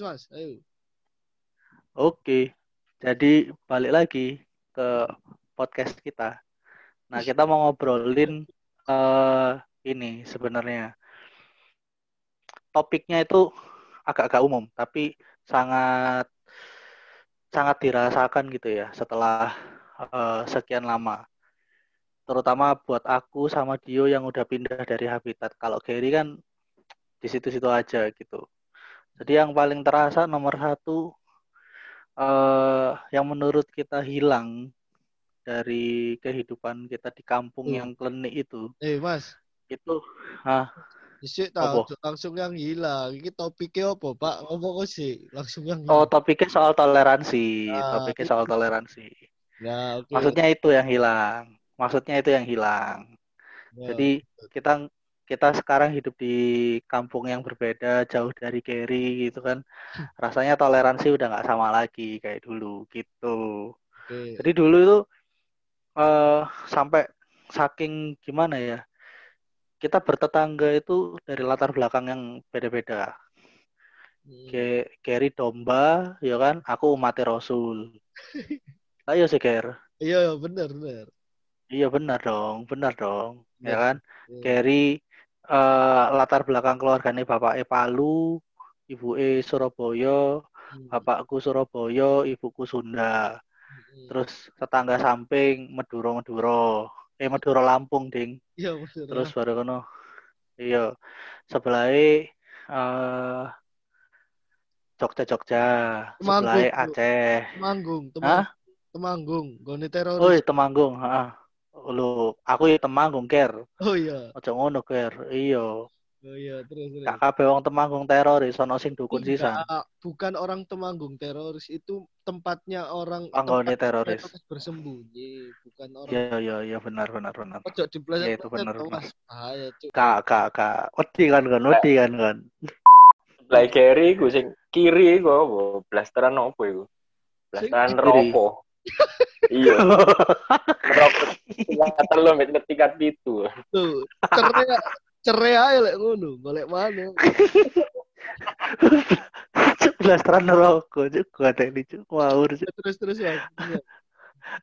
Mas, ayo. Oke, jadi balik lagi ke podcast kita. Nah, kita mau ngobrolin eh ini sebenarnya. Topiknya itu agak-agak umum, tapi sangat sangat dirasakan gitu ya setelah eh, sekian lama. Terutama buat aku sama Dio yang udah pindah dari habitat. Kalau Gary kan di situ-situ aja gitu. Jadi yang paling terasa nomor satu eh yang menurut kita hilang dari kehidupan kita di kampung Hmm. yang klinik itu Eh Mas, itu ah Apa? tahu langsung yang hilang. Iki topiknya apa, Pak? Ngomong kok sih, langsung yang oh hilang. topiknya soal toleransi Ah, topiknya soal toleransi Ya, oke. maksudnya itu yang hilang maksudnya itu yang hilang Ya. jadi kita kita sekarang hidup di kampung yang berbeda jauh dari Kerry gitu kan rasanya toleransi udah nggak sama lagi kayak dulu gitu Oke. Jadi dulu itu eh sampai saking gimana ya? Kita bertetangga itu dari latar belakang yang beda-beda. Hmm. Gary domba, ya kan? Aku umat Rasul. Ayo sih, Ger. Iya, iya, bener, bener. Iya benar dong, benar dong. Ya Bener. kan? Iya. Gary eh latar belakang keluarganya Bapak E Palu, Ibu E Surabaya, Hmm. bapakku Surabaya, ibuku Sunda. Hmm. Terus tetangga samping Meduro Meduro. Eh Meduro Lampung, Ding. Iya. Terus baru kono. Iya. Sebelahnya eh Jogja Jogja, Bu. Aceh. Temanggung, Hah? Temanggung. Temanggung, gone Oh, teroris. Temanggung, heeh. Lu, aku ya Temanggung, Ker. Oh iya. Ojo ngono, Ker. Iya. Oh iya, terus terus. Gak kabeh wong Temanggung teroris, ono sing dukun. Enggak, bukan orang Temanggung teroris itu tempatnya orang Panggone tempat teroris. bersembunyi, bukan orang. Iya, iya, iya, benar, benar, benar. Ojo dipleset Iya, itu bener, Mas. Bahaya, Cuk. Kak, kak, kak. Wedi kan kan, wedi kan kan. Sebelah kiri iku sing kiri iku apa? Blasteran opo iku? Blasteran rokok. Iya, rokok. Kata lo mek tingkat itu. Tuh, cerai cerai aja lek ngono, golek mana. Blasteran rokok, cuk. Gua teknik, cuk. Ngawur, cuk. Terus terus ya. Iya.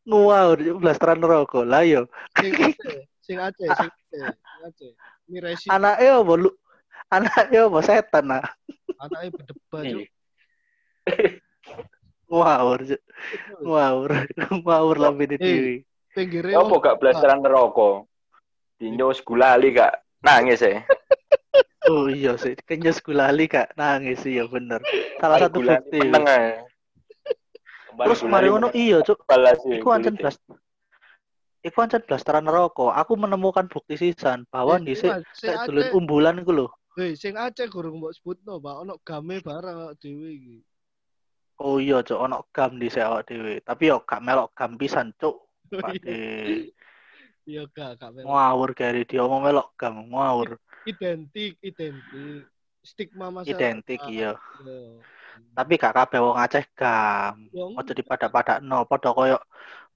Ngawur, cuk. Blasteran rokok. Lah yo. Sing Aceh, sing Aceh, sing Aceh, sing Aceh. Ini resi Anaknya apa lu? Anaknya apa setan nah. anaknya berdebat, Cuk. Ngawur. Ngawur. Ngawur lambene Eh. dhewe. Pinggirnya Apa gak blasteran rokok? Dinyo gulali gak nangis ya. Oh iya sih, kayaknya sekulali kak nangis iya bener. Salah satu Gulali bukti. ae. Terus mari ngono iya cuk. Balas ya, Iku ancen blas. Iku ancen blasteran rokok. Aku menemukan bukti sisan bahwa Eh, dhisik dulun Aceh, umbulan iku lho. eh, sing Aceh gurung mbok sebutno, Pak. Ono game barang awak dhewe iki. Oh iya cuk ono gam dhisik awak dhewe. Tapi yo gak melok gam pisan cuk. Pak. Iya, gak, gak melu. Ngawur gari dia mau melok gam ngawur. Identik, identik. Stigma masyarakat. Identik iya. Iya. Tapi gak kabeh wong Aceh gam. Ya, Ojo dipada-padakno, padha koyo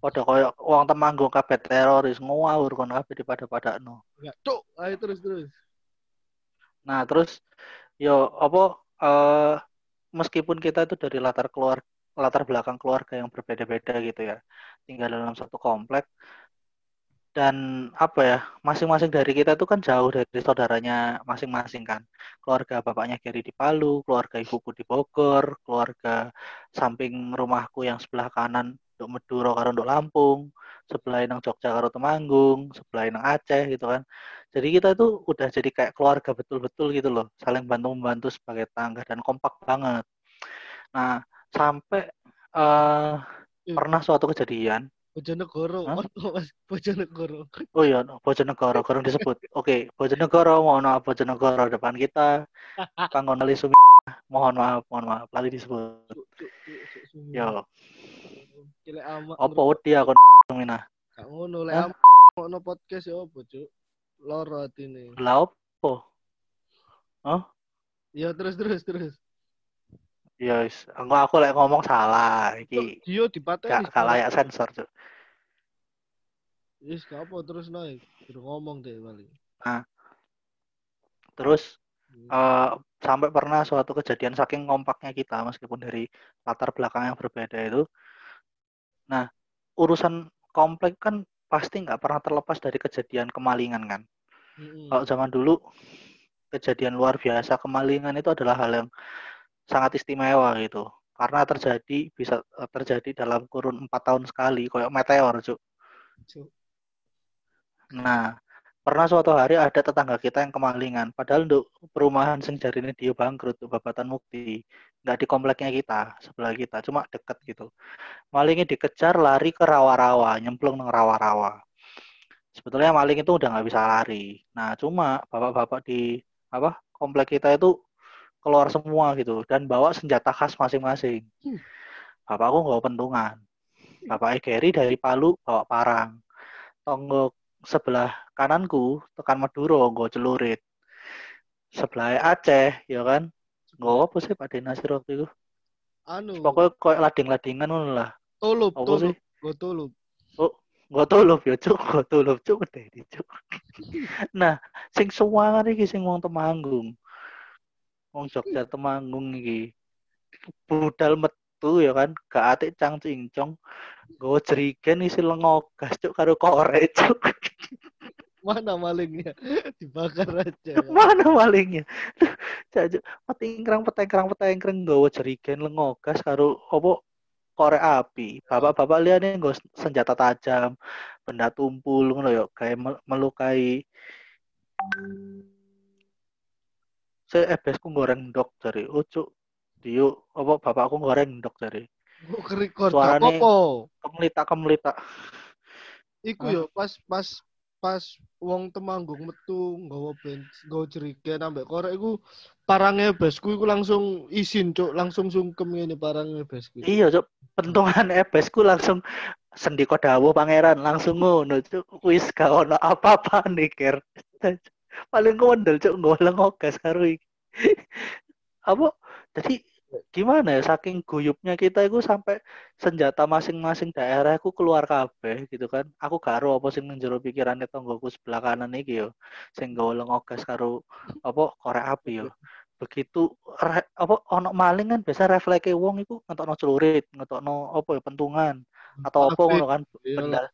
padha koyo wong Temanggung kabeh teroris ngawur kon kabeh dipada-padakno. enggak. Cuk, ayo terus terus. Nah, terus yo apa eh meskipun kita itu dari latar keluar latar belakang keluarga yang berbeda-beda gitu ya, tinggal dalam satu komplek dan apa ya, masing-masing dari kita itu kan jauh dari saudaranya masing-masing kan. Keluarga bapaknya Gary di Palu, keluarga ibuku di Bogor, keluarga samping rumahku yang sebelah kanan untuk Meduro karo untuk Lampung, sebelah nang Jogja karo Temanggung, sebelah nang Aceh gitu kan. Jadi kita itu udah jadi kayak keluarga betul-betul gitu loh, saling bantu membantu sebagai tangga dan kompak banget. Nah, sampai eh Eh. pernah suatu kejadian, Bojonegoro, Mas, Bojonegoro. oh iya, Bojonegoro, kurang disebut. Oke, Bojonegoro, mohon maaf Bojonegoro depan kita, Kanggon Ali Sumi, mohon maaf, mohon maaf, lali disebut. Yo, Cilek amak. apa wedi aku Mina? Gak ngono lek Hah? am ngono podcast ya apa, Cuk? Loro atine. Lah opo? Ya terus terus terus. Ya wis, aku aku lek ngomong salah iki. Dia dipateni. Gak gak layak sensor, Cuk. Wis gak apa terus naik. Ngomong deh paling. Terus Hmm. eh sampai pernah suatu kejadian saking kompaknya kita meskipun dari latar belakang yang berbeda itu. Nah, urusan komplek kan pasti nggak pernah terlepas dari kejadian kemalingan kan. Mm-mm. Kalau zaman dulu kejadian luar biasa kemalingan itu adalah hal yang sangat istimewa gitu. Karena terjadi bisa eh, terjadi dalam kurun empat tahun sekali, kayak meteor, Cuk. Cuk. Nah, pernah suatu hari ada tetangga kita yang kemalingan. Padahal untuk perumahan sing jarine dia bangkrut, Babatan Mukti, nggak di kompleknya kita, sebelah kita, cuma deket gitu. Malingnya dikejar lari ke rawa-rawa, nyemplung nang rawa-rawa. Sebetulnya maling itu udah nggak bisa lari. Nah, cuma bapak-bapak di apa komplek kita itu keluar semua gitu dan bawa senjata khas masing-masing. Hmm. Bapakku nggak pentungan. Bapak Egeri dari Palu bawa parang. Tonggo sebelah kananku tekan Maduro nggo celurit. Sebelah Aceh ya kan. Nggo apa sih Pak Denasir waktu itu? Anu, Pokoknya koyo lading-ladingan ngono lah. tulup, Apa tulup, sih? go tulup. Nggo tulup ya cuk, nggo tulup cuk gede cuk. nah, sing suwangan iki sing wong Temanggung. Wong Jogja Temanggung iki. Budal metu ya kan, gak atik cang cincong. Nggo jerigen isi lengogas cuk karo korek cuk. Mana malingnya? Dibakar aja. Mana malingnya? Cak petengkrang petengkrang petengkrang nggawa jerigen lengogas karo apa korek api. Bapak-bapak liane nggo senjata tajam, benda tumpul ngono ya, kayak mel- melukai saya ebesku goreng ndok jare. Oh cuk, diu apa bapakku goreng ndok jare. Gue kerikon. Suarane-? Kemelita kemelita. Iku yo pas pas pas wong Temanggung metu nggawa ben nggawa jerigen ambek korek iku parange besku iku langsung izin cuk, langsung sungkem ngene parange besku. Iya cuk, pentungan ebesku langsung sendiko dawuh pangeran langsung ngono cuk. Wis gak ono apa-apa ker. Paling kondel cuk goleng ogas karo iki. Apa? Jadi gimana ya saking guyupnya kita itu sampai senjata masing-masing daerah aku keluar kabeh gitu kan. Aku gak ero apa sing nang jero pikirane tonggoku sebelah kanan iki yo. Sing goleng ogas karo apa korek api yo. Begitu re- apa ono maling kan biasa refleks wong iku ngetokno celurit, ngetokno apa ya pentungan atau apa ngono kan Iya benda lah.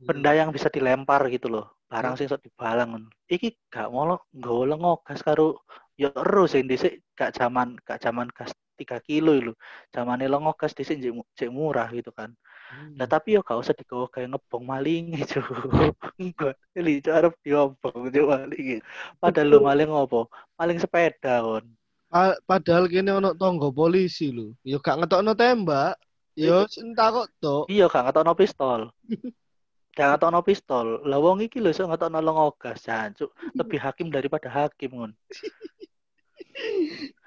benda yang bisa dilempar gitu loh barang sing sok dibalang iki gak molo nggawa lengogas karo ya ero sing dhisik gak zaman gak zaman gas 3 kilo lho. Zamane lengogas dhisik jek mu- jek murah gitu kan. Hmm. nah tapi yo gak usah digawa kayak ngebong maling itu enggak li arep diobong cuk maling padahal lo maling ngopo maling sepeda kon. Pa- padahal kene ono tonggo polisi lho. Yo gak ngetokno tembak. Yo entah kok tok. iya gak ngetokno pistol. Gak ngetokno pistol. Lah wong iki lho sok ngetokno lengogas jancuk lebih hakim daripada hakim ngon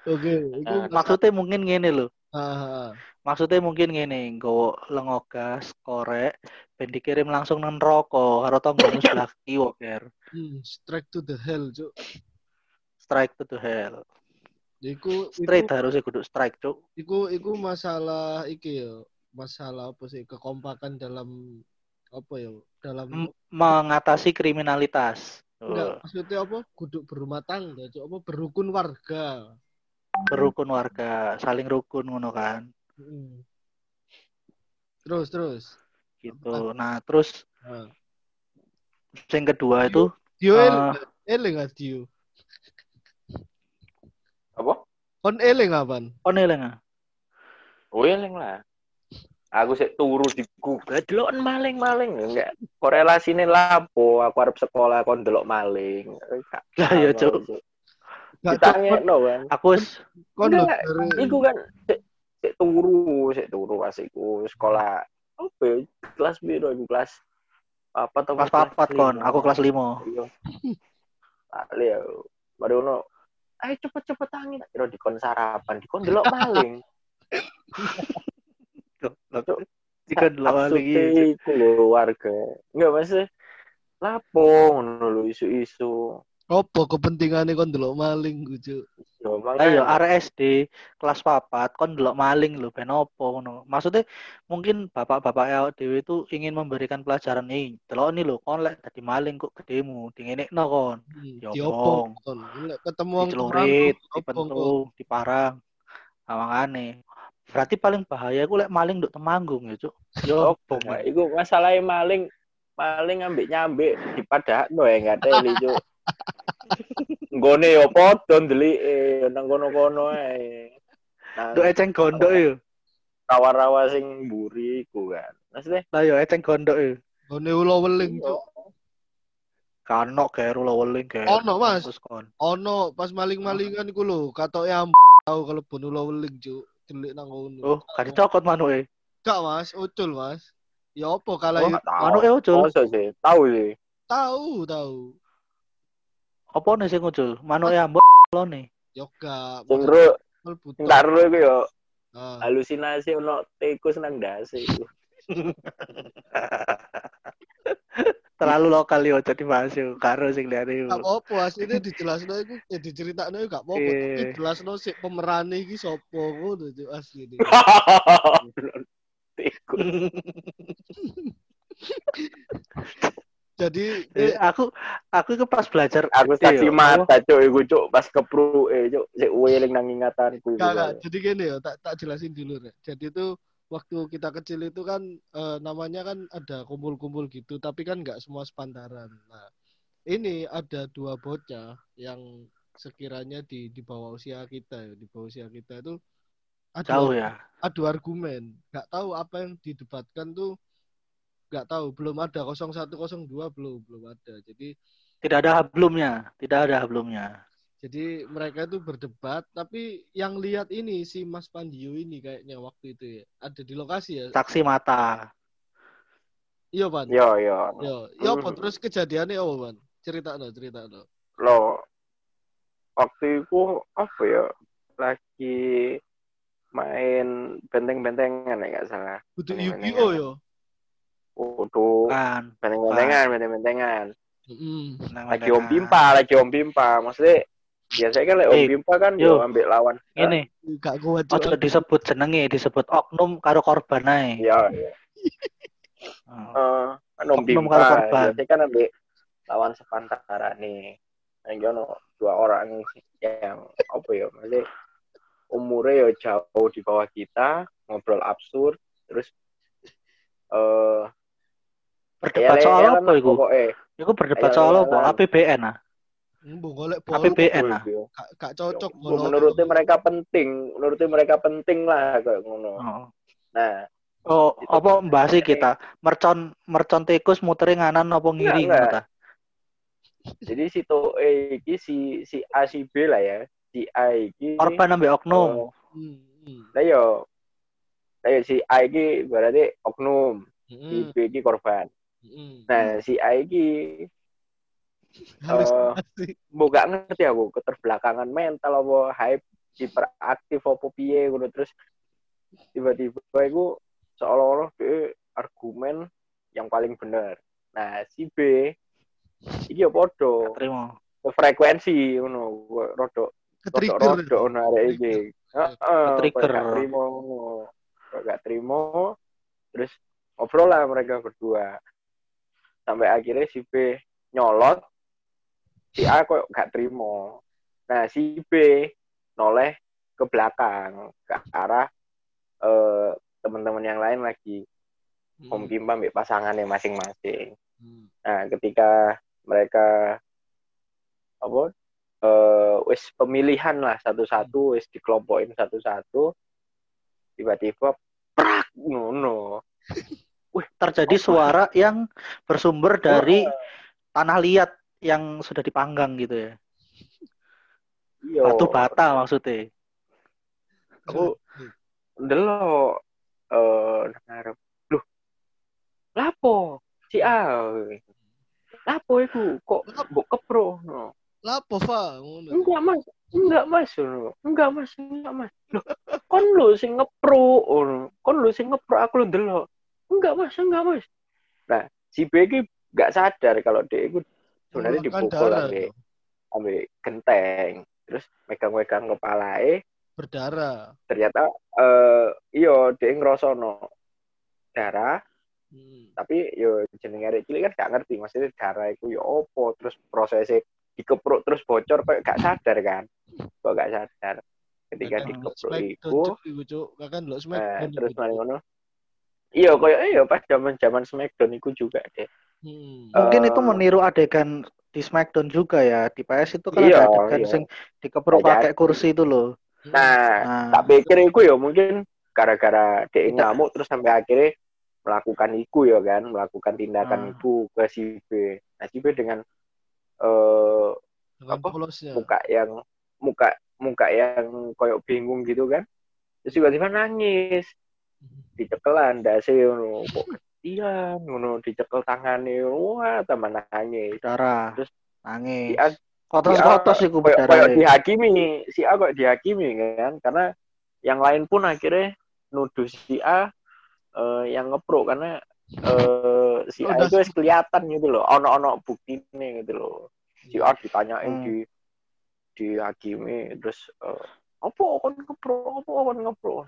Oke, iku Nah, maksudnya mungkin ngene lho Ah, ah. maksudnya mungkin ngene nggawa lengogas korek ben dikirim langsung nang neraka karo tanggomu sebelah kiwa ker Hmm, strike to the hell, cuk. strike to the hell Iku straight iku, harusnya kudu strike cuk iku iku masalah iki yo. Masalah apa sih kekompakan dalam apa ya? Dalam M- mengatasi kriminalitas enggak maksudnya apa? Kudu berumah tangga, cuk. Apa berukun warga. berukun warga saling rukun ngono kan Hmm. Terus terus. gitu nah terus Ah. yang kedua itu Dio Ah. eling, eling gak Dio? Apa? Kon eling apaan? oh eling Weling lah. Aku sik turu di Google. Deloken maling-maling. Enggak. Korelasine lapo. Aku arep sekolah kon delok maling. Lah ya cuk. Gak Ditangekno kan. aku kon Iku kan sik sik turu, sik turu pas iku. Sekolah apa ya? kelas piro iku? Kelas apa atau kelas papat kon. Aku kelas lima. Iya. Lali ya. Baru ono ayo cepet-cepet tangi tak kira dikon sarapan, dikon delok maling. Cuk, Jika delawan lagi iku lho warga. Enggak masih lapo ngono lho isu-isu. Apa kepentingannya kon delok maling gue, Cuk? Yo, Lah yo makanya. arek SD kelas papat kon delok maling lho ben opo ngono. Maksudnya mungkin bapak-bapak awak dhewe itu ingin memberikan pelajaran nih. Delok nih lho kon lek dadi maling kok gedemu dingenekno kon. Hmm, Ya diopong opong. kon. Lek ketemu wong kon. dipentung, diparang. Awangane. Berarti paling bahaya ku lek maling nduk Temanggung ya, Cuk. Yo Pak. Iku masalahnya maling maling ambek nyambek dipadakno ya enggak teli, Cuk. Nggone yo padha ndelike nang kono-kono ae. Nah, Nduk eceng gondok yo. rawa-rawa sing mburi iku kan. Maksudnya Lah yo eceng gondok yo. Gone ulo weling, Cuk. Kanok gawe lo weling gawe. Ono, Mas. Ono pas maling-malingan iku lho, katoke am tau kalau bon ulo weling, Cuk. Delik nang ngono. Oh, kan dicokot manuke. Gak, Mas, ucul, Mas. Ya apa kalah Oh, ya? manuke ucul. Masa sih? Tahu sih. tahu, tahu. Apa nih sing ucul? Manuke ambek lo nih. Ya gak. Sing ro, sing tak ro iku yo Ah. halusinasi ono tikus nang ndase iku. Terlalu lokal yo jadi bahas yo karo sing liyane yo. Gak apa-apa, aslinya dijelasno iku ya diceritakno iku gak apa-apa. Tapi Eh. jelasno sik pemerane iki sapa ngono asline. Jadi Eh, aku aku itu pas belajar Aku saksi yo, mata cuk iku cuk pas kepru eh cuk sik weling nang ingatanku. Gak, gak. Jadi gini ya, tak, tak jelasin dulu. Rek. Jadi itu waktu kita kecil itu kan eh, namanya kan ada kumpul-kumpul gitu, tapi kan nggak semua sepantaran. Nah, ini ada dua bocah yang sekiranya di di bawah usia kita ya, di bawah usia kita itu adu, Jauh ya. adu argumen. Nggak tahu apa yang didebatkan tuh nggak tahu, belum ada 0102 belum belum ada. Jadi Tidak ada hablumnya, tidak ada hablumnya. Jadi mereka itu berdebat, tapi yang lihat ini si Mas Pandio ini kayaknya waktu itu ya ada di lokasi ya. Saksi mata. Iya Pan. Yo yo. Yo, yo apa Hmm. terus kejadiannya apa Pan? Cerita no, cerita no. Lo waktu itu apa ya? Lagi main benteng-bentengan ya nggak salah. Ini Yu-Gi-Oh yo. Kan. benteng-bentengan, benteng-bentengan. Heeh. Lagi Om Pimpa, lagi Om Pimpa. Maksudnya biasanya kan lagi Om Eh, Pimpa kan yo. ambil lawan. Ini, Gak kuat ojo disebut jenenge, disebut oknum karo korban ae. Ya, ya. Oh. Eh, kan Om Oknum Pimpa. karo korban. Biasanya kan ambil lawan sepantara nih. Yang jono dua orang yang apa ya? Maksudnya umurnya ya jauh di bawah kita, ngobrol absurd, terus eh Berdebat soal elek-elekan apa iku? Iku berdebat Ayo, soal apa? APBN ah. Golek APBN ah. Gak, gak cocok golek. menurutnya mereka penting, menurutnya mereka penting lah kayak ngono. Oh. Nah, Oh, apa kayak- kita? Mercon mercon tikus muterin nganan apa ngiri ngono ta? jadi si to eh iki si si A si B lah ya. Si A iki Korban ambek oknum. Hmm, hmm, Lah yo. Lah yo si A iki berarti oknum, si hmm, B iki korban. Nah, si A iki Mbok gak ngerti aku keterbelakangan mental apa hype hiperaktif apa piye ngono terus tiba-tiba iku seolah-olah dia argumen yang paling benar. Nah, si B iki ya padha Terima. frekuensi ngono rodok Ketrigger. rodok ono arek iki. Heeh, gak trimo ngono. Gak trimo terus ngobrol lah mereka berdua. Sampai akhirnya si B nyolot si A kok gak trimo. Nah, si B noleh ke belakang ke arah eh, teman-teman yang lain lagi Hmm, Om Pimpa ambil pasangannya masing-masing. hmm. Nah, ketika mereka apa eh wis pemilihan lah satu-satu wis dikelompokin satu-satu tiba-tiba prak ngono. Terjadi suara yang bersumber dari tanah liat yang sudah dipanggang gitu ya. Iya. Batu bata maksudnya. Aku ndelok eh ngarep. Loh. Lapo? Si A. Lapo iku kok mbok kepro no. Lapo fa ngono. Enggak mas, enggak mas, enggak mas, enggak mas. Loh, kon lu sing ngepro, ngono. kon lu sing ngepro aku lu ndelok. Enggak mas, enggak mas. Nah, si B iki enggak sadar kalau dia itu sebenarnya dipukul ambil ambil genteng. terus megang-megang kepalae Berdarah. ternyata eh iya dia ngerosono darah Hmm. tapi yo jenenge arek cilik kan gak ngerti maksudnya darah itu yo opo terus prosesnya dikepruk terus bocor kok gak sadar kan kok gak sadar ketika dikepruk iku Cuk. Kakak ndelok eh, Smackdown terus mari Cuk. ngono iya koyo iya pas zaman-zaman Smackdown iku juga deh Hmm. Mungkin Eh, itu meniru adegan di Smackdown juga ya. Di PS itu kan Iya, ada adegan iya. sing dikepruk Ada. pakai kursi itu loh. nah Nah, tak pikir iku ya mungkin gara-gara dia ngamuk terus sampai akhirnya melakukan iku ya kan melakukan tindakan Ah. itu ke si B nah si B dengan eh Dengan apa? polosnya. muka yang muka muka yang koyok bingung gitu kan terus tiba-tiba nangis dicekelan dasi ngono kok ketian ngono dicekel tangane wah tambah nangis darah. Terus nangis. si A Kotos-kotos si A iku koyok, berdarah. koyok dihakimi si A kok dihakimi kan karena yang lain pun akhirnya nuduh si A eh, yang ngeprok karena eh, si A itu kelihatan gitu loh ono-ono bukti gitu loh si A ditanyain Hmm. di dihakimi terus eh, apa kon ngeprok apa kon ngeprok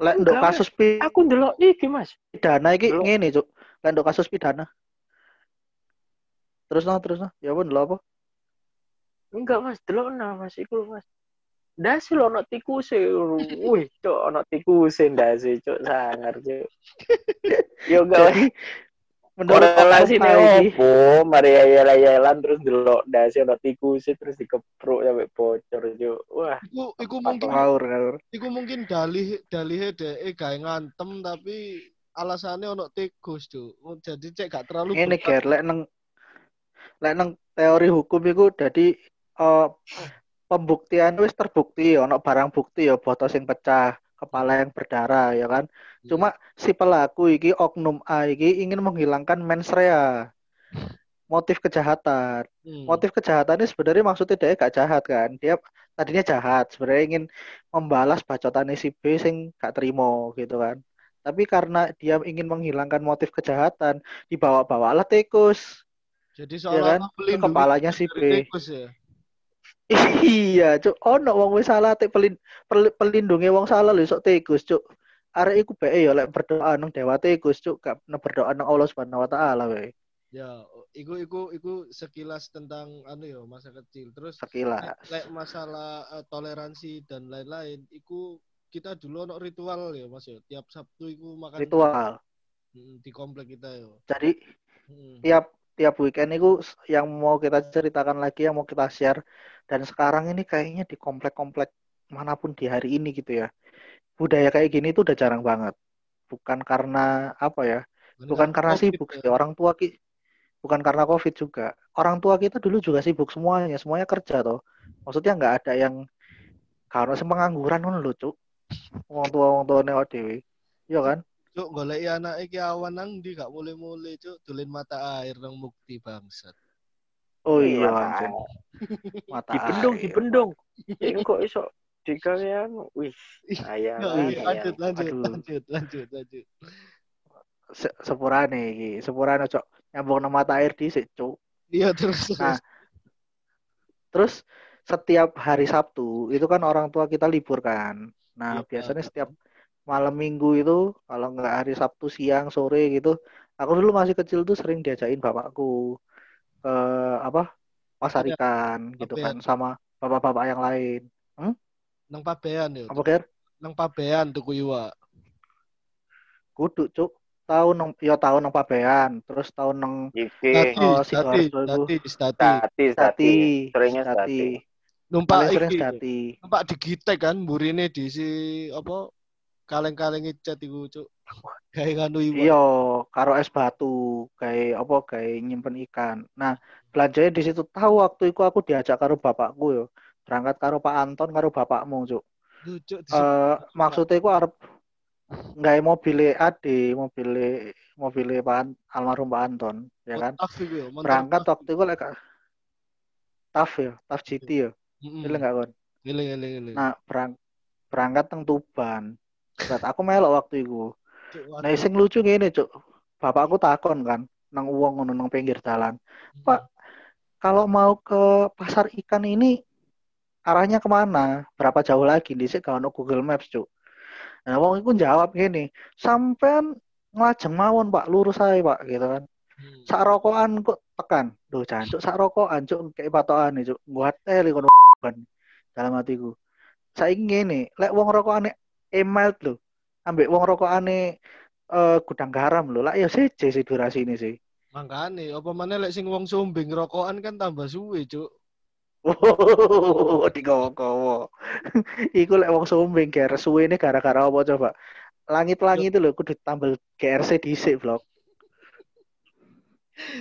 Lek Enggak, kasus pi- aku ndelok iki mas pidana iki ngene, Cuk. Lek nduk kasus pidana. Terus no, terus no. Ya pun lho apa? enggak mas delok nah mas iku mas Dasi lo ono tikuse, wih, cok ono tikuse dasi, cok sangar, cok. Yo enggak korelasi iki, opo, mari ayel-ayelan terus delok dasi ono tikuse terus dikepruk sampai bocor, cok. Wah, Iku, iku mungkin ngawur ngawur. iku mungkin dalih dalih dhek gawe ngantem tapi alasannya ono tikus, Cuk. Oh, Jadi cek gak terlalu Ngene berat. ger lek neng lek neng teori hukum iku dadi eh, pembuktian wis terbukti ono barang bukti ya botol sing pecah, kepala yang berdarah ya kan. Cuma si pelaku iki oknum A iki ingin menghilangkan mens rea. Motif kejahatan. Hmm. Motif kejahatannya sebenarnya maksudnya dia gak jahat kan. Dia tadinya jahat, sebenarnya ingin membalas bacotannya si B sing gak terima gitu kan. Tapi karena dia ingin menghilangkan motif kejahatan, dibawa-bawalah tikus. Jadi Ya seolah kan? Ke kepalanya si B. tikus ya. Iya, cuk. Ono wong wis salah tek pelin, pel- pelindungi wong salah lho sok tikus, cuk. Arek iku bae ya lek berdoa nang dewa tikus, cuk. Gak berdoa nang Allah Subhanahu wa taala wae. Ya, iku iku iku sekilas tentang anu ya masa kecil. Terus Sekilas. lek masalah eh, toleransi dan lain-lain, iku kita dulu ono ritual ya Mas ya. Tiap Sabtu iku makan Ritual. Di komplek kita ya. Jadi Mm. tiap tiap weekend itu yang mau kita ceritakan lagi yang mau kita share dan sekarang ini kayaknya di komplek-komplek mana pun di hari ini gitu ya budaya kayak gini tuh udah jarang banget. Bukan karena apa ya bukan karena Covid sibuk ya. sih orang tua ki bukan karena covid juga. Orang tua kita dulu juga sibuk semuanya semuanya kerja toh. Maksudnya nggak ada yang karena pengangguran kan lucu wong tua wong tua nih dewi iya kan? Cuk, goleki anak iki awan nang ndi? Gak mulai-mulai, Cuk. Dolen mata air nang mukti bangsat. Oh Iya, iya mata anjing mata dibendung, dibendung. Ya kok iso digawean, wih. Ya, ayam. lanjut, lanjut, lanjut, lanjut, lanjut. Se- sepurane iki sepurane cok nyambung nama mata air di cuk Iya terus. Nah, terus setiap hari Sabtu itu kan orang tua kita libur kan. Nah, Iya. biasanya setiap malam minggu itu kalau nggak hari Sabtu siang sore gitu, aku dulu masih kecil tuh sering diajakin bapakku ke apa pasar Iya. ikan gitu Pabean. kan sama bapak-bapak yang lain. nang pabean ya. Apa ker? Nang pabean tuku iwak. Kudu cuk. Tahu nang ya tahu nang pabean, terus tahu nang Iki, Dati, Oh, stati, stati. stati, Seringnya stati. stati. Numpak iki. stati. Numpak digitek kan burine di si apa kaleng-kaleng cat iku, Cuk. Kayak nganu iwak. Iya, karo es batu, kayak apa kayak nyimpen ikan. Nah, belanjanya di situ tahu waktu itu aku diajak karo bapakku yo. Berangkat karo Pak Anton karo bapakmu, Cuk. Eh maksudnya aku arep nggak mobil ade, mobil mobil Pak An- almarhum Pak Anton, ya kan? Iku ya, montaf Berangkat waktu itu lek TAF ya, TAF GT ya. Nggak kon? Eling, eling, eling. Nah, berang berangkat teng Tuban. Berat aku melok waktu itu. Nah, sing lucu ngene, Cuk. Bapakku takon kan, nang uang ngono nang pinggir jalan. waduh. Pak, kalau mau ke pasar ikan ini arahnya ke mana berapa jauh lagi di sini kalau Google Maps cuk nah wong itu jawab gini sampean ngelajeng mawon pak lurus saya pak gitu kan Hmm. sak rokokan kok tekan Duh jancuk sak rokokan cuk kayak patokan cuk buat teh kono dalam hatiku saya ngene lek wong rokokane email lho ambek wong rokokane eh gudang garam lho lah ya seje sih durasi ini sih Makane apa mana lek sing wong sombeng rokokan kan tambah suwe, Cuk. Oh, digowo-gowo. Iku lek wong sombeng ger suwene gara-gara apa coba? Langit-langit itu lho kudu tambal GRC dhisik, Blok.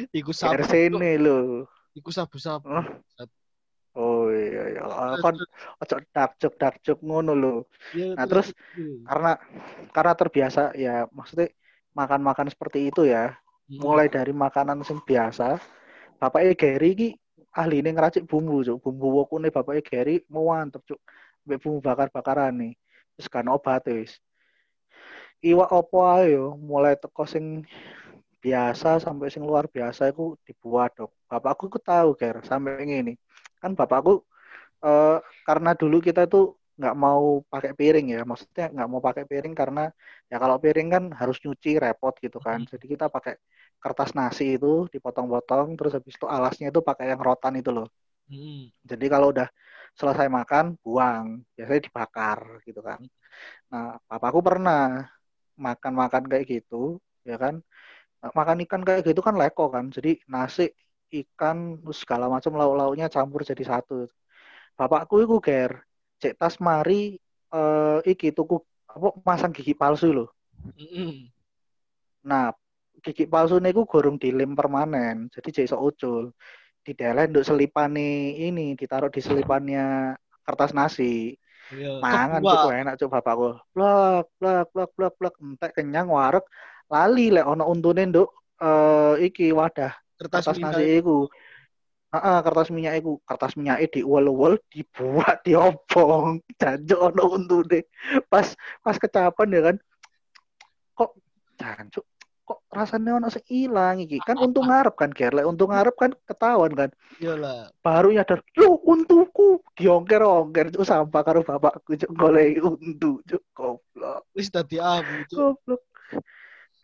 Iku sabu. GRC ne lho. Iku sabu-sabu. Oh. Oh iya iya. Ah, Kon ojo dakjuk dakjuk ngono lho. Ya, Nah, terus gitu. Karena karena terbiasa ya maksudnya makan-makan seperti itu ya. Mm. Mulai dari makanan sing biasa. Bapaknya Gary ki ahli ini ngeracik bumbu, Cuk. Bumbu wokune bapaknya Gary mau mantep, Cuk. Mbek bumbu bakar-bakaran nih. Terus kan obat wis. Iwak opo ae yo, mulai teko sing biasa sampai sing luar biasa iku dibuat dok. Bapakku ku tahu ger sampai ngene. Kan bapakku eh karena dulu kita tuh nggak mau pakai piring ya, maksudnya nggak mau pakai piring karena ya kalau piring kan harus nyuci repot gitu kan. Jadi kita pakai kertas nasi itu dipotong-potong, terus habis itu alasnya itu pakai yang rotan itu loh. Mm. Jadi kalau udah selesai makan, buang. Biasanya dibakar gitu kan. Nah, papaku pernah makan-makan kayak gitu, ya kan. Makan ikan kayak gitu kan leko kan. Jadi nasi, ikan, segala macam lauk-lauknya campur jadi satu. Bapakku itu ger, cek tas mari eh iki tuku apa masang gigi palsu loh. Nah, gigi palsu niku gorong dilem permanen, jadi jadi iso ucul. Didelen untuk selipane ini, ditaruh di selipannya kertas nasi. Iya. Mangan cukup enak cuk bapakku. Blak, blak, blak, blak, blak, entek kenyang wareg. Lali lek ono untune nduk eh iki wadah kertas, kertas minyak iku. Heeh, kertas minyak iku, kertas minyak diuel-uel, dibuat, diobong, jancuk ono untune. Pas pas kecapan ya kan. Kok jancuk kok rasanya ono sing ilang iki. Kan untung ngarep kan, Ger. Lek untung ngarep kan ketahuan kan. Iyalah. Baru nyadar, "Lu untuku." Diongker-ongker cuk sampah karo bapakku cuk golek untu cuk goblok. Wis dadi abu, Cuk. Goblok.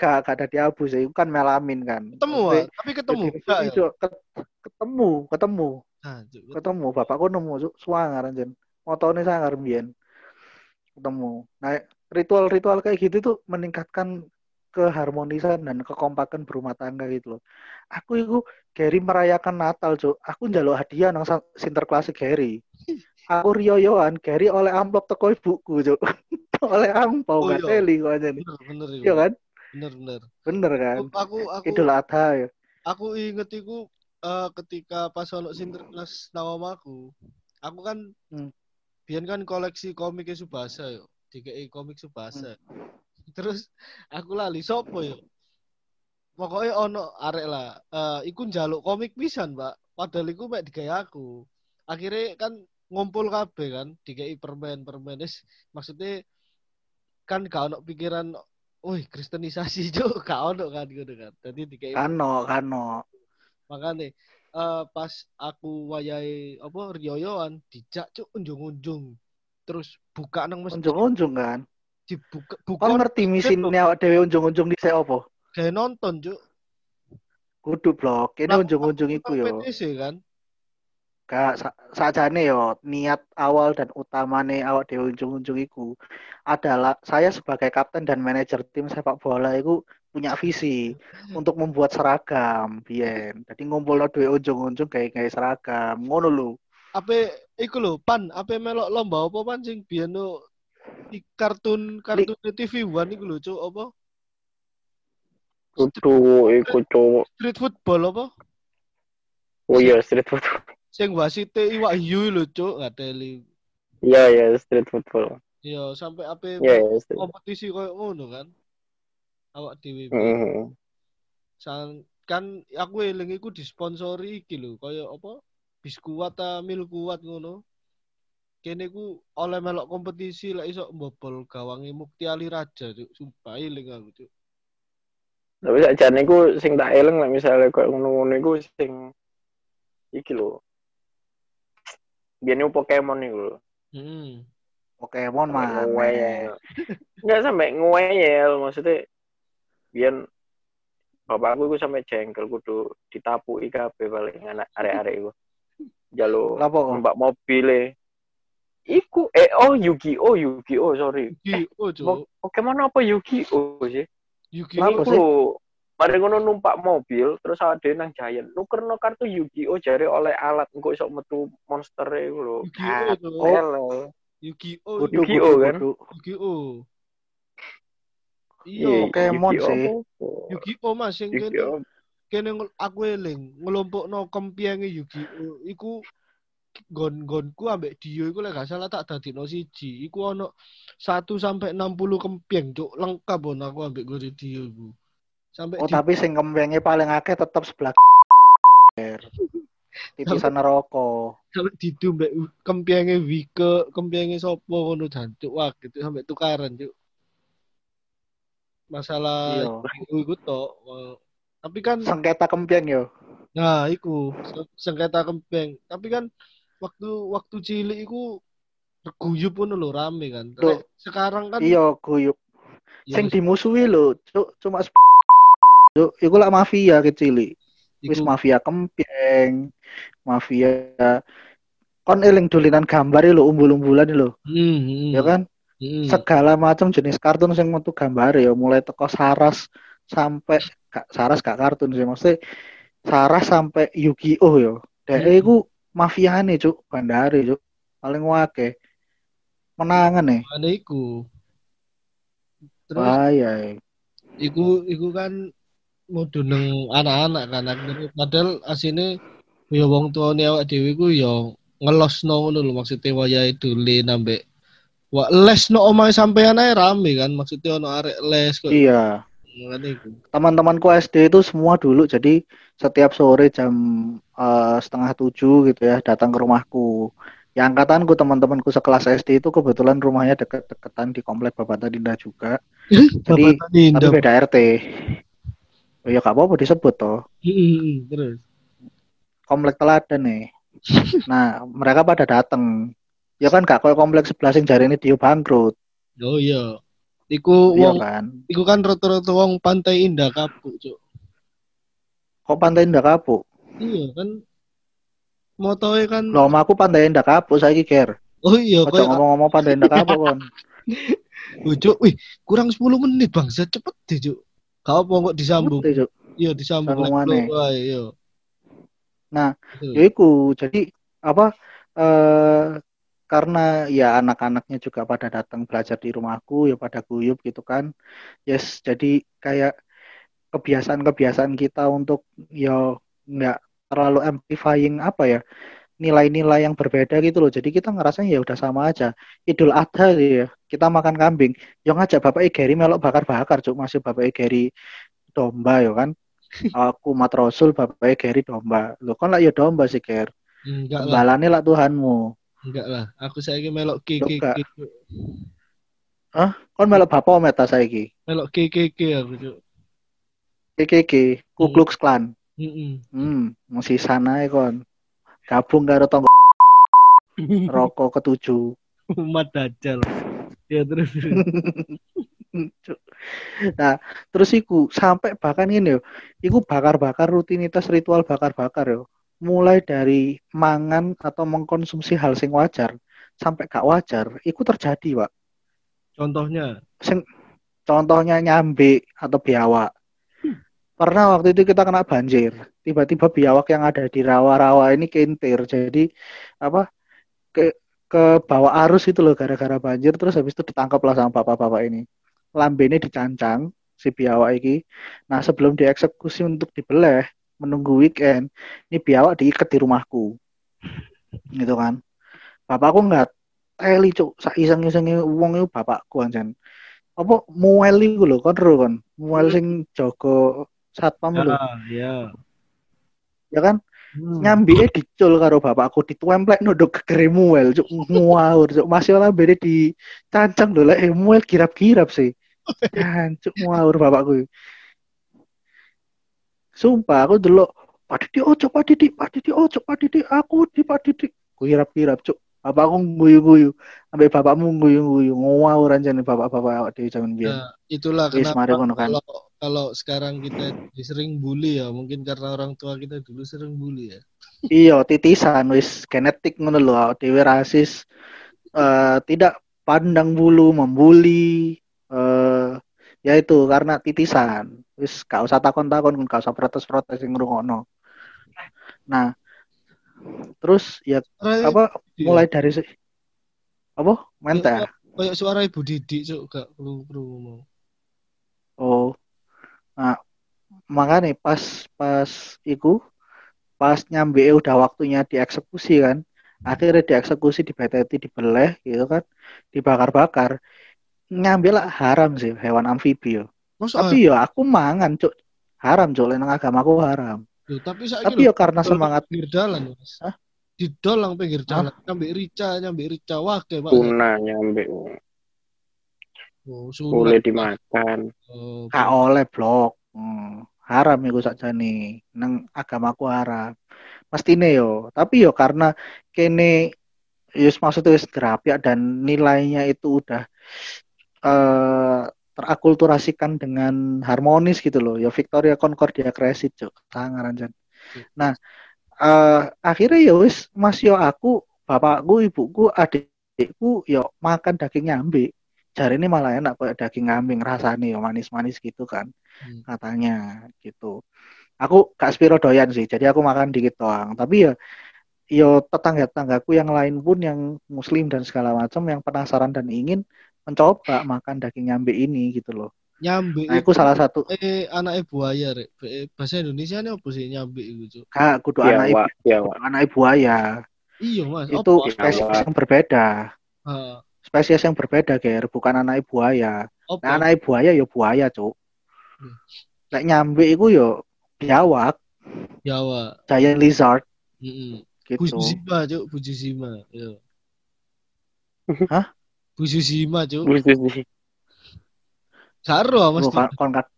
Gak, gak ada di abu sih, kan melamin kan. Ketemu, Maksudnya, ah. tapi ketemu. ya? Cuk, ket- ketemu, ketemu, Nah, ketemu. Bapakku nemu suangar anjen. Motone sangar mbiyen. Ketemu. Nah, ritual-ritual kayak gitu tuh meningkatkan keharmonisan dan kekompakan berumah tangga gitu loh. Aku itu Gary merayakan Natal, Cuk. Aku njaluk hadiah nang Sinterklas Gary. Aku riyoyoan, Gary oleh amplop teko ibuku, Cuk. oleh Oh, ampau gak iya. kok aja nih. Bener, bener iku. Iya kan? Bener, bener. Bener kan? Aku aku Idul Adha ya. aku inget iku eh, ketika pas ono Sinterklas nang omaku. Aku kan Hmm. biyen kan koleksi komik Subasa yo. DKI komik Subasa. Terus aku lali sopo yo. Pokoknya ono arek lah. Eh iku njaluk komik pisan, Pak. Padahal iku mek digawe aku. Akhirnya kan ngumpul kabeh kan, dikai permen-permen wis maksudnya kan gak ono pikiran Wih, kristenisasi cuk, gak ono kan gitu kan. Jadi dikai Kano, kano. makanya eh pas aku wayahe apa riyoyoan dijak cuk unjung-unjung terus buka nang masjid Unjung-unjung kan. dibuka Kau buka ngerti misinya awak dhewe unjung-unjung di apa? kayak nonton cuk Kudu blok. Ini unjung-unjung iku yo. PTC kan Gak sa sajane yo niat awal dan utamane awak dhewe unjung-unjung iku adalah saya sebagai kapten dan manajer tim sepak bola itu punya visi untuk membuat seragam biyen. Jadi ngumpulno duwe unjung-unjung kayak kayak seragam. Ngono lho. apa iku lho pan apa melok lomba apa pan sing biyen no di kartun kartun TV One iku lho cuk apa Kudu iku street football apa Oh iya street football. Sing wasite iwak hiu lho cuk ngateli Iya iya street football. iya sampai apa iya street. kompetisi koyo ngono kan awak dhewe Heeh. Sang, kan aku eling iku disponsori iki lho kaya apa biskuat ta mil kuat ngono kene ku oleh melok kompetisi lek iso mbobol gawange Mukti Ali Raja cuk sumpah eling aku cuk Tapi sakjane iku sing tak eling lah misalnya koyo ngono-ngono iku sing iki lho. Biyen Pokemon iku lho. Hmm. Pokemon mah. Ngeyel. Enggak sampai ngeyel maksudnya biyen bapakku iku sampai jengkel kudu ditapuki kabeh paling anak arek-arek iku. Jalo Lapo? numpak mobil. Iku eh oh Yu-Gi-Oh, Yu-Gi-Oh sorry. Yu-Gi-Oh, Cuk. Pok- Pokemon apa Yu-Gi-Oh sih? Yu-Gi-Oh. Apa Iku sih? Mari ngono numpak mobil terus ada nang Giant. Nukerno kartu Yu-Gi-Oh jare oleh alat engko iso metu monster iku lho. Yu-Gi-Oh, lho. Yu-Gi-Oh. Yu-Gi-Oh, kan? Yu-Gi-Oh. Iya, Iya, Pokemon sih. Yu-Gi-Oh Mas sing kene kene aku eling ngelompokno kempienge Yu-Gi-Oh iku gon-gonku ambek Dio iku lek gak salah tak dadino siji. Iku ono 1 sampai 60 kempieng, Cuk. Lengkap on aku ambek gue Dio iku. Sampai Oh di- tapi sing kempengnya paling akeh tetep sebelah titisan rokok. sampai didu mbek kempienge Wike, kempienge sapa ngono jancuk. Wah, gitu sampai tukaran, Cuk. Masalah Iya. Yu-Gi-Oh iku tok. Tapi kan Sengketa kempeng yo. Nah, iku se- sengketa kempeng. Tapi kan waktu waktu cilik iku guyub pun lho rame kan. Sekarang kan Iya, guyub. ya Sing dimusuhi lho, cuk, cuma Cuk, iku lah mafia kecil. Wis mafia kempeng, mafia kon eling dolinan gambar lho umbul-umbulan lho, hmm, hmm, ya kan? hmm. Segala macam jenis kartun sing metu gambar ya, mulai teko Saras sampai gak Saras gak kartun sih, maksudnya Saras sampai Yu-Gi-Oh yo. Dek Hmm. iku mafiane cuk, bandare cuk. Paling wake. Menangan nih. Ane iku. Terus Bahaya. iku iku kan mudu neng anak-anak kan akhirnya padahal asine ya wong tuane awak dhewe iku ya ngelosno ngono lho maksudnya wayahe dolen ambek Wah, les no omahe sampean ae rame kan maksudnya ono arek les kok. Iya. Teman-temanku SD itu semua dulu jadi setiap sore jam eh, setengah tujuh gitu ya datang ke rumahku ya angkatanku teman-temanku sekelas SD itu kebetulan rumahnya deket-deketan di komplek Bapak Tadinda juga Jadi, Bapak Ninda. tapi beda RT oh, ya gak apa-apa disebut toh Hmm, terus. komplek teladan nih nah mereka pada datang ya kan gak kayak komplek sebelah sing jari ini dia bangkrut Oh iya. Iku iya wong kan iku kan rata-rata wong pantai indah kapuk, Cuk. kok pantai indah kapuk Iya kan motoe kan loh aku pantai indah kapuk saya ker Oh iya koyo ngomong-ngomong pantai indah kapuk kon Oh, Cuk. Wih, kurang 10 menit Bang. Cepet deh, Cuk. Gak apa kok disambung. Iya, disambung wae, iya. Nah, Itu. Ya iku, jadi apa eh karena ya anak-anaknya juga pada datang belajar di rumahku ya pada guyup gitu kan. Yes, jadi kayak kebiasaan-kebiasaan kita untuk ya nggak terlalu amplifying apa ya nilai-nilai yang berbeda gitu loh. Jadi kita ngerasanya ya udah sama aja. Idul Adha ya, kita makan kambing. Yang ngajak Bapak Gary melok bakar-bakar, cuk. Masih Bapak Gary domba ya kan. Aku mat rasul Bapak Gary domba. Lo kan lah ya domba sih, Ger. Enggak lah, Balane lah Tuhanmu. enggak lah. Aku saiki melok. KKK. Cuk. Kon melok bapak meta saiki. Melok KKK aku, Cuk. KKK, Ku Hmm. Klux Klan. Heeh. Hmm, masih sana ya kon. Gabung karo tonggo rokok ketujuh. Umat dajal. Ya terus. Nah, terus iku sampai bahkan ini yo, iku bakar-bakar rutinitas ritual bakar-bakar yo. Mulai dari mangan atau mengkonsumsi hal sing wajar sampai gak wajar, iku terjadi, Pak. Contohnya, Sing contohnya nyambe atau biawak. Pernah waktu itu kita kena banjir. Tiba-tiba biawak yang ada di rawa-rawa ini kentir. Jadi apa ke ke bawah arus itu loh gara-gara banjir terus habis itu ditangkap lah sama bapak-bapak ini. Lambene dicancang si biawak ini. Nah, sebelum dieksekusi untuk dibeleh menunggu weekend, ini biawak diikat di rumahku. Gitu kan. Bapakku nggak teli cuk, sak iseng-isenge wong itu bapakku anjen apa muel lho kon ro kon muel sing jaga satpam ya, ya. ya kan? Hmm. nyambike dicul karo bapakku dituemplek nunduk gegere muel cuk ngawur cuk. Masih ora bede dicancang lho lek eh, muel kirap-kirap sih. Kan cuk ngawur bapakku. Sumpah aku delok Pak Didi ojo Pak Didi Pak Didi ojo Pak Didi aku di Pak Didi kirap-kirap cuk bapakku guyu-guyu sampai bapakmu guyu-guyu ngawur nih bapak-bapak awak dhewe jaman biyen. Nah, itulah Wis, kenapa mari ngono kan. kalau kalau sekarang kita sering bully ya, mungkin karena orang tua kita dulu sering bully ya. iya titisan wis genetik ngono lho awak dhewe rasis. Eh, tidak pandang bulu membuli. Eh ya itu karena titisan. Wis gak usah takon-takon gak usah protes-protes sing ngrungokno. Nah terus ya Suara apa Didi, mulai dari si- apa? Ya, kayak suara ibu Didi cuk gak perlu perlu ngomong. oh. Nah makanya pas pas iku pas nyambe udah waktunya dieksekusi kan akhirnya dieksekusi dibeteti dibeleh gitu kan dibakar-bakar. Nyambe lah haram sih hewan amfibi yo. Masa? Tapi ya aku mangan cuk. Haram cuk nang agamaku haram Loh, tapi saya tapi ya karena semangat pinggir jalan mas. Hah? Di dolang pinggir jalan, nyambi rica, nyambi rica. Wake pak. tuna nyambe Oh, boleh dimakan. Oh, gak oleh blok. Hmm, haram iku sakjane. Nang agamaku haram. Mestine yo. Tapi yo karena kene yus maksudnya wis gerapiak dan nilainya itu udah eh terakulturasikan dengan harmonis gitu loh. Ya Victoria Concordia Crescit cuk. Sangar anjan nah eh akhirnya ya wis mas yo aku bapakku ibuku adikku yo makan daging nyambi jari ini malah enak kayak daging kambing rasanya yo manis-manis gitu kan Hmm. katanya gitu. Aku gak spiro doyan sih jadi aku makan dikit doang. Tapi ya yo tetangga-tetanggaku yang lain pun yang muslim dan segala macam yang penasaran dan ingin mencoba makan daging nyambe ini gitu loh Nyambi nah itu salah satu eh anak buaya rek. Eh, Bahasa Indonesia ini apa sih nyambi itu cuk? kak kudu anak ibu Jawa anak ibu ayah Iya mas. itu Apa? spesies Jawa. yang berbeda Ah, spesies yang berbeda ger bukan anak ibu ayah apa? nah, anak ibu ayah ya buaya cuk Hmm. Nek nyambe itu yo biawak Jawa. giant lizard Mm gitu Fujishima cuk, Fujishima. Yo. Hah? Fujishima cuk. Busi Karo mas. Lu kan kon kat-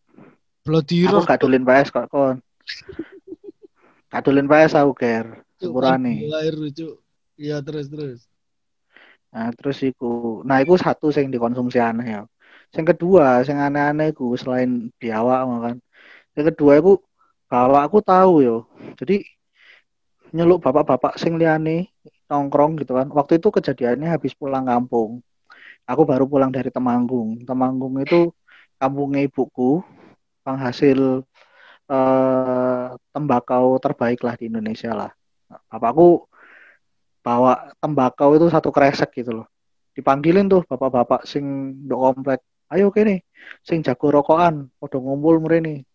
Bloody aku gak dolin PS kok kon. Gak dolin PS aku ger. Sepurane. Lahir cuk. Iya terus terus. Nah, terus iku. Nah, iku satu sing dikonsumsi aneh ya. Sing kedua, sing aneh-aneh iku selain biawak kan. Yang kedua iku bahwa aku tahu yo. Jadi nyeluk bapak-bapak sing liyane nongkrong gitu kan. Waktu itu kejadiannya habis pulang kampung. Aku baru pulang dari Temanggung. Temanggung itu kampungnya ibuku, penghasil eh, tembakau terbaik lah di Indonesia lah. Bapakku bawa tembakau itu satu kresek gitu loh. Dipanggilin tuh bapak-bapak sing ndok komplek. Ayo kene, sing jago rokokan, udah ngumpul mrene.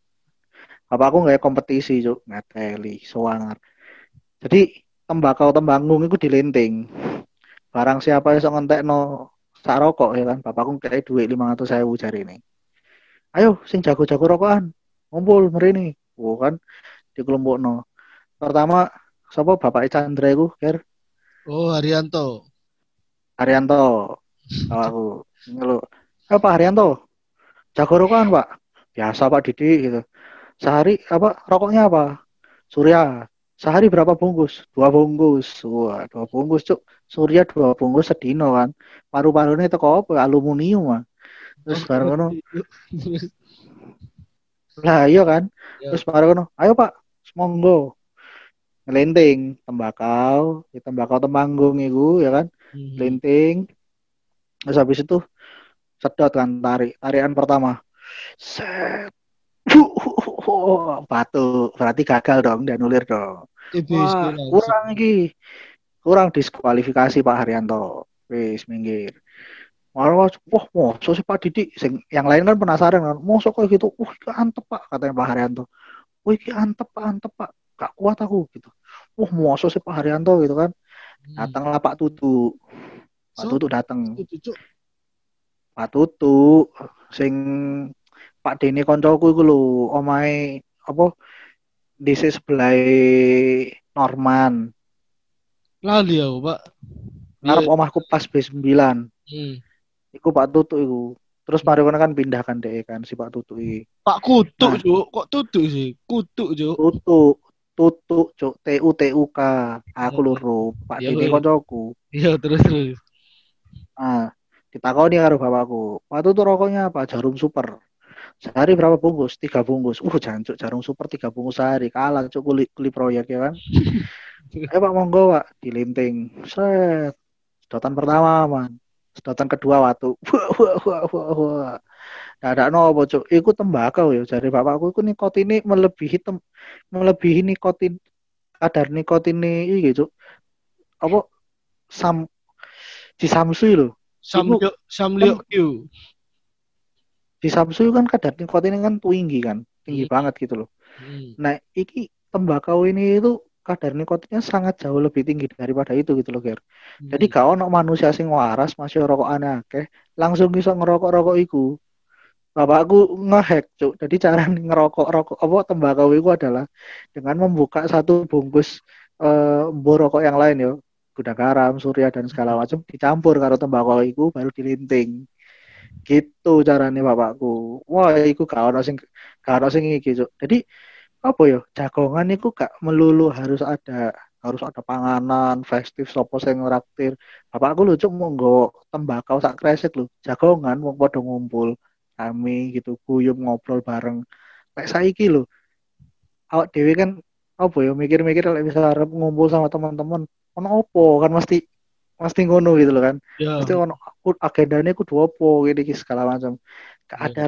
Bapakku nggak kompetisi, Cuk. Ngeteli, soangar. Jadi tembakau tembanggung itu dilinting. Barang siapa yang ngentekno sak rokok ya kan, bapakku kayak duit 500 sewu jari ini. Ayo, sing jago-jago rokokan, ngumpul mrene. Oh kan, dikelompokno. Pertama, sapa bapak Chandra iku, Ger? Oh Haryanto. Haryanto. Kalau aku ngeluh. Eh Pak Haryanto, jago rokokan Pak. Biasa Pak Didi gitu. Sehari apa rokoknya apa? Surya. Sehari berapa bungkus? Dua bungkus. Wah, dua bungkus cuk. Surya dua bungkus sedino kan. Paru-parunya teko apa? Aluminium mah. Terus bareng ngono. Lah iya kan. Ya. Terus bareng ngono. Ayo Pak, monggo. Ngelinting tembakau, di tembakau temanggung iku ya kan linting terus habis itu sedot kan tarik tarikan pertama set batu berarti gagal dong dan nulir dong wah kurang iki kurang diskualifikasi Pak Haryanto. Wis minggir. Malah wah mau sih Pak Didi sing yang lain kan penasaran kan? Mau kok gitu wah iki antep Pak katanya Pak Haryanto. Wah iki antep Pak antep Pak. Gak kuat aku gitu. Wah mau sih Pak Haryanto gitu kan? Hmm. datanglah Pak Tutu. Pak So, Tutu datang. Pak Tutu sing Pak Deni koncoku iku lho omahe apa dhisik sebelah Norman Lali aku, Pak. ngarep Iya. omahku pas B9 Hmm. iku Pak Tutu iku terus mari kan pindah kan deh kan si Pak Tutu iki Pak kutuk, Nah. Cuk. Kok tutuk sih? Kutuk, Cuk. Tutu tutuk cuk T U T U K aku Hmm. loro Pak Iya, Dini iya. koncoku Iya terus terus. ah ditakoni karo bapakku Pak tuh rokoknya apa jarum super sehari berapa bungkus tiga bungkus uh jancuk jarum super tiga bungkus sehari kalah cuk kuli kuli proyek ya kan eh pak monggo pak. Dilinting. Set. Sedotan pertama man. Sedotan kedua waktu wah wah wah wah wah. Ada nopo cuk? Iku tembakau ya. Dari bapakku iku nikotin ini melebihi tem melebihi nikotin kadar nikotin ini cuk. Apa? Sam di Samsui loh Samlio Samlio Q. di Samsui kan kadar nikotinnya kan tinggi kan. Tinggi Hmm. banget gitu loh Hmm. nah iki tembakau ini itu kadar nikotinnya sangat jauh lebih tinggi daripada itu gitu loh Ger. Jadi Hmm. gak ono manusia sing waras masih rokok aneh akeh langsung bisa ngerokok rokok iku. Bapakku ngehack cuk. Jadi cara ngerokok rokok apa tembakau itu adalah dengan membuka satu bungkus eh rokok yang lain yo. Gudang garam surya dan segala macam dicampur karo tembakau itu baru dilinting gitu caranya bapakku. Wah iku gak ono sing gak ono sing iki cuk. Jadi apa ya? Jagongan itu gak melulu harus ada harus ada panganan festif sopo sing nraktir bapakku lucu mau nggo tembakau sak kresek lho. Jagongan wong padha ngumpul kami gitu guyub ngobrol bareng. Kayak saiki lho awak dewe kan apa ya mikir-mikir lek bisa ngumpul sama teman-teman ono opo kan mesti mesti ngono gitu loh kan. Ya. mesti ono aku agendanya kudu opo gini iki segala macam. Gak Iya. ada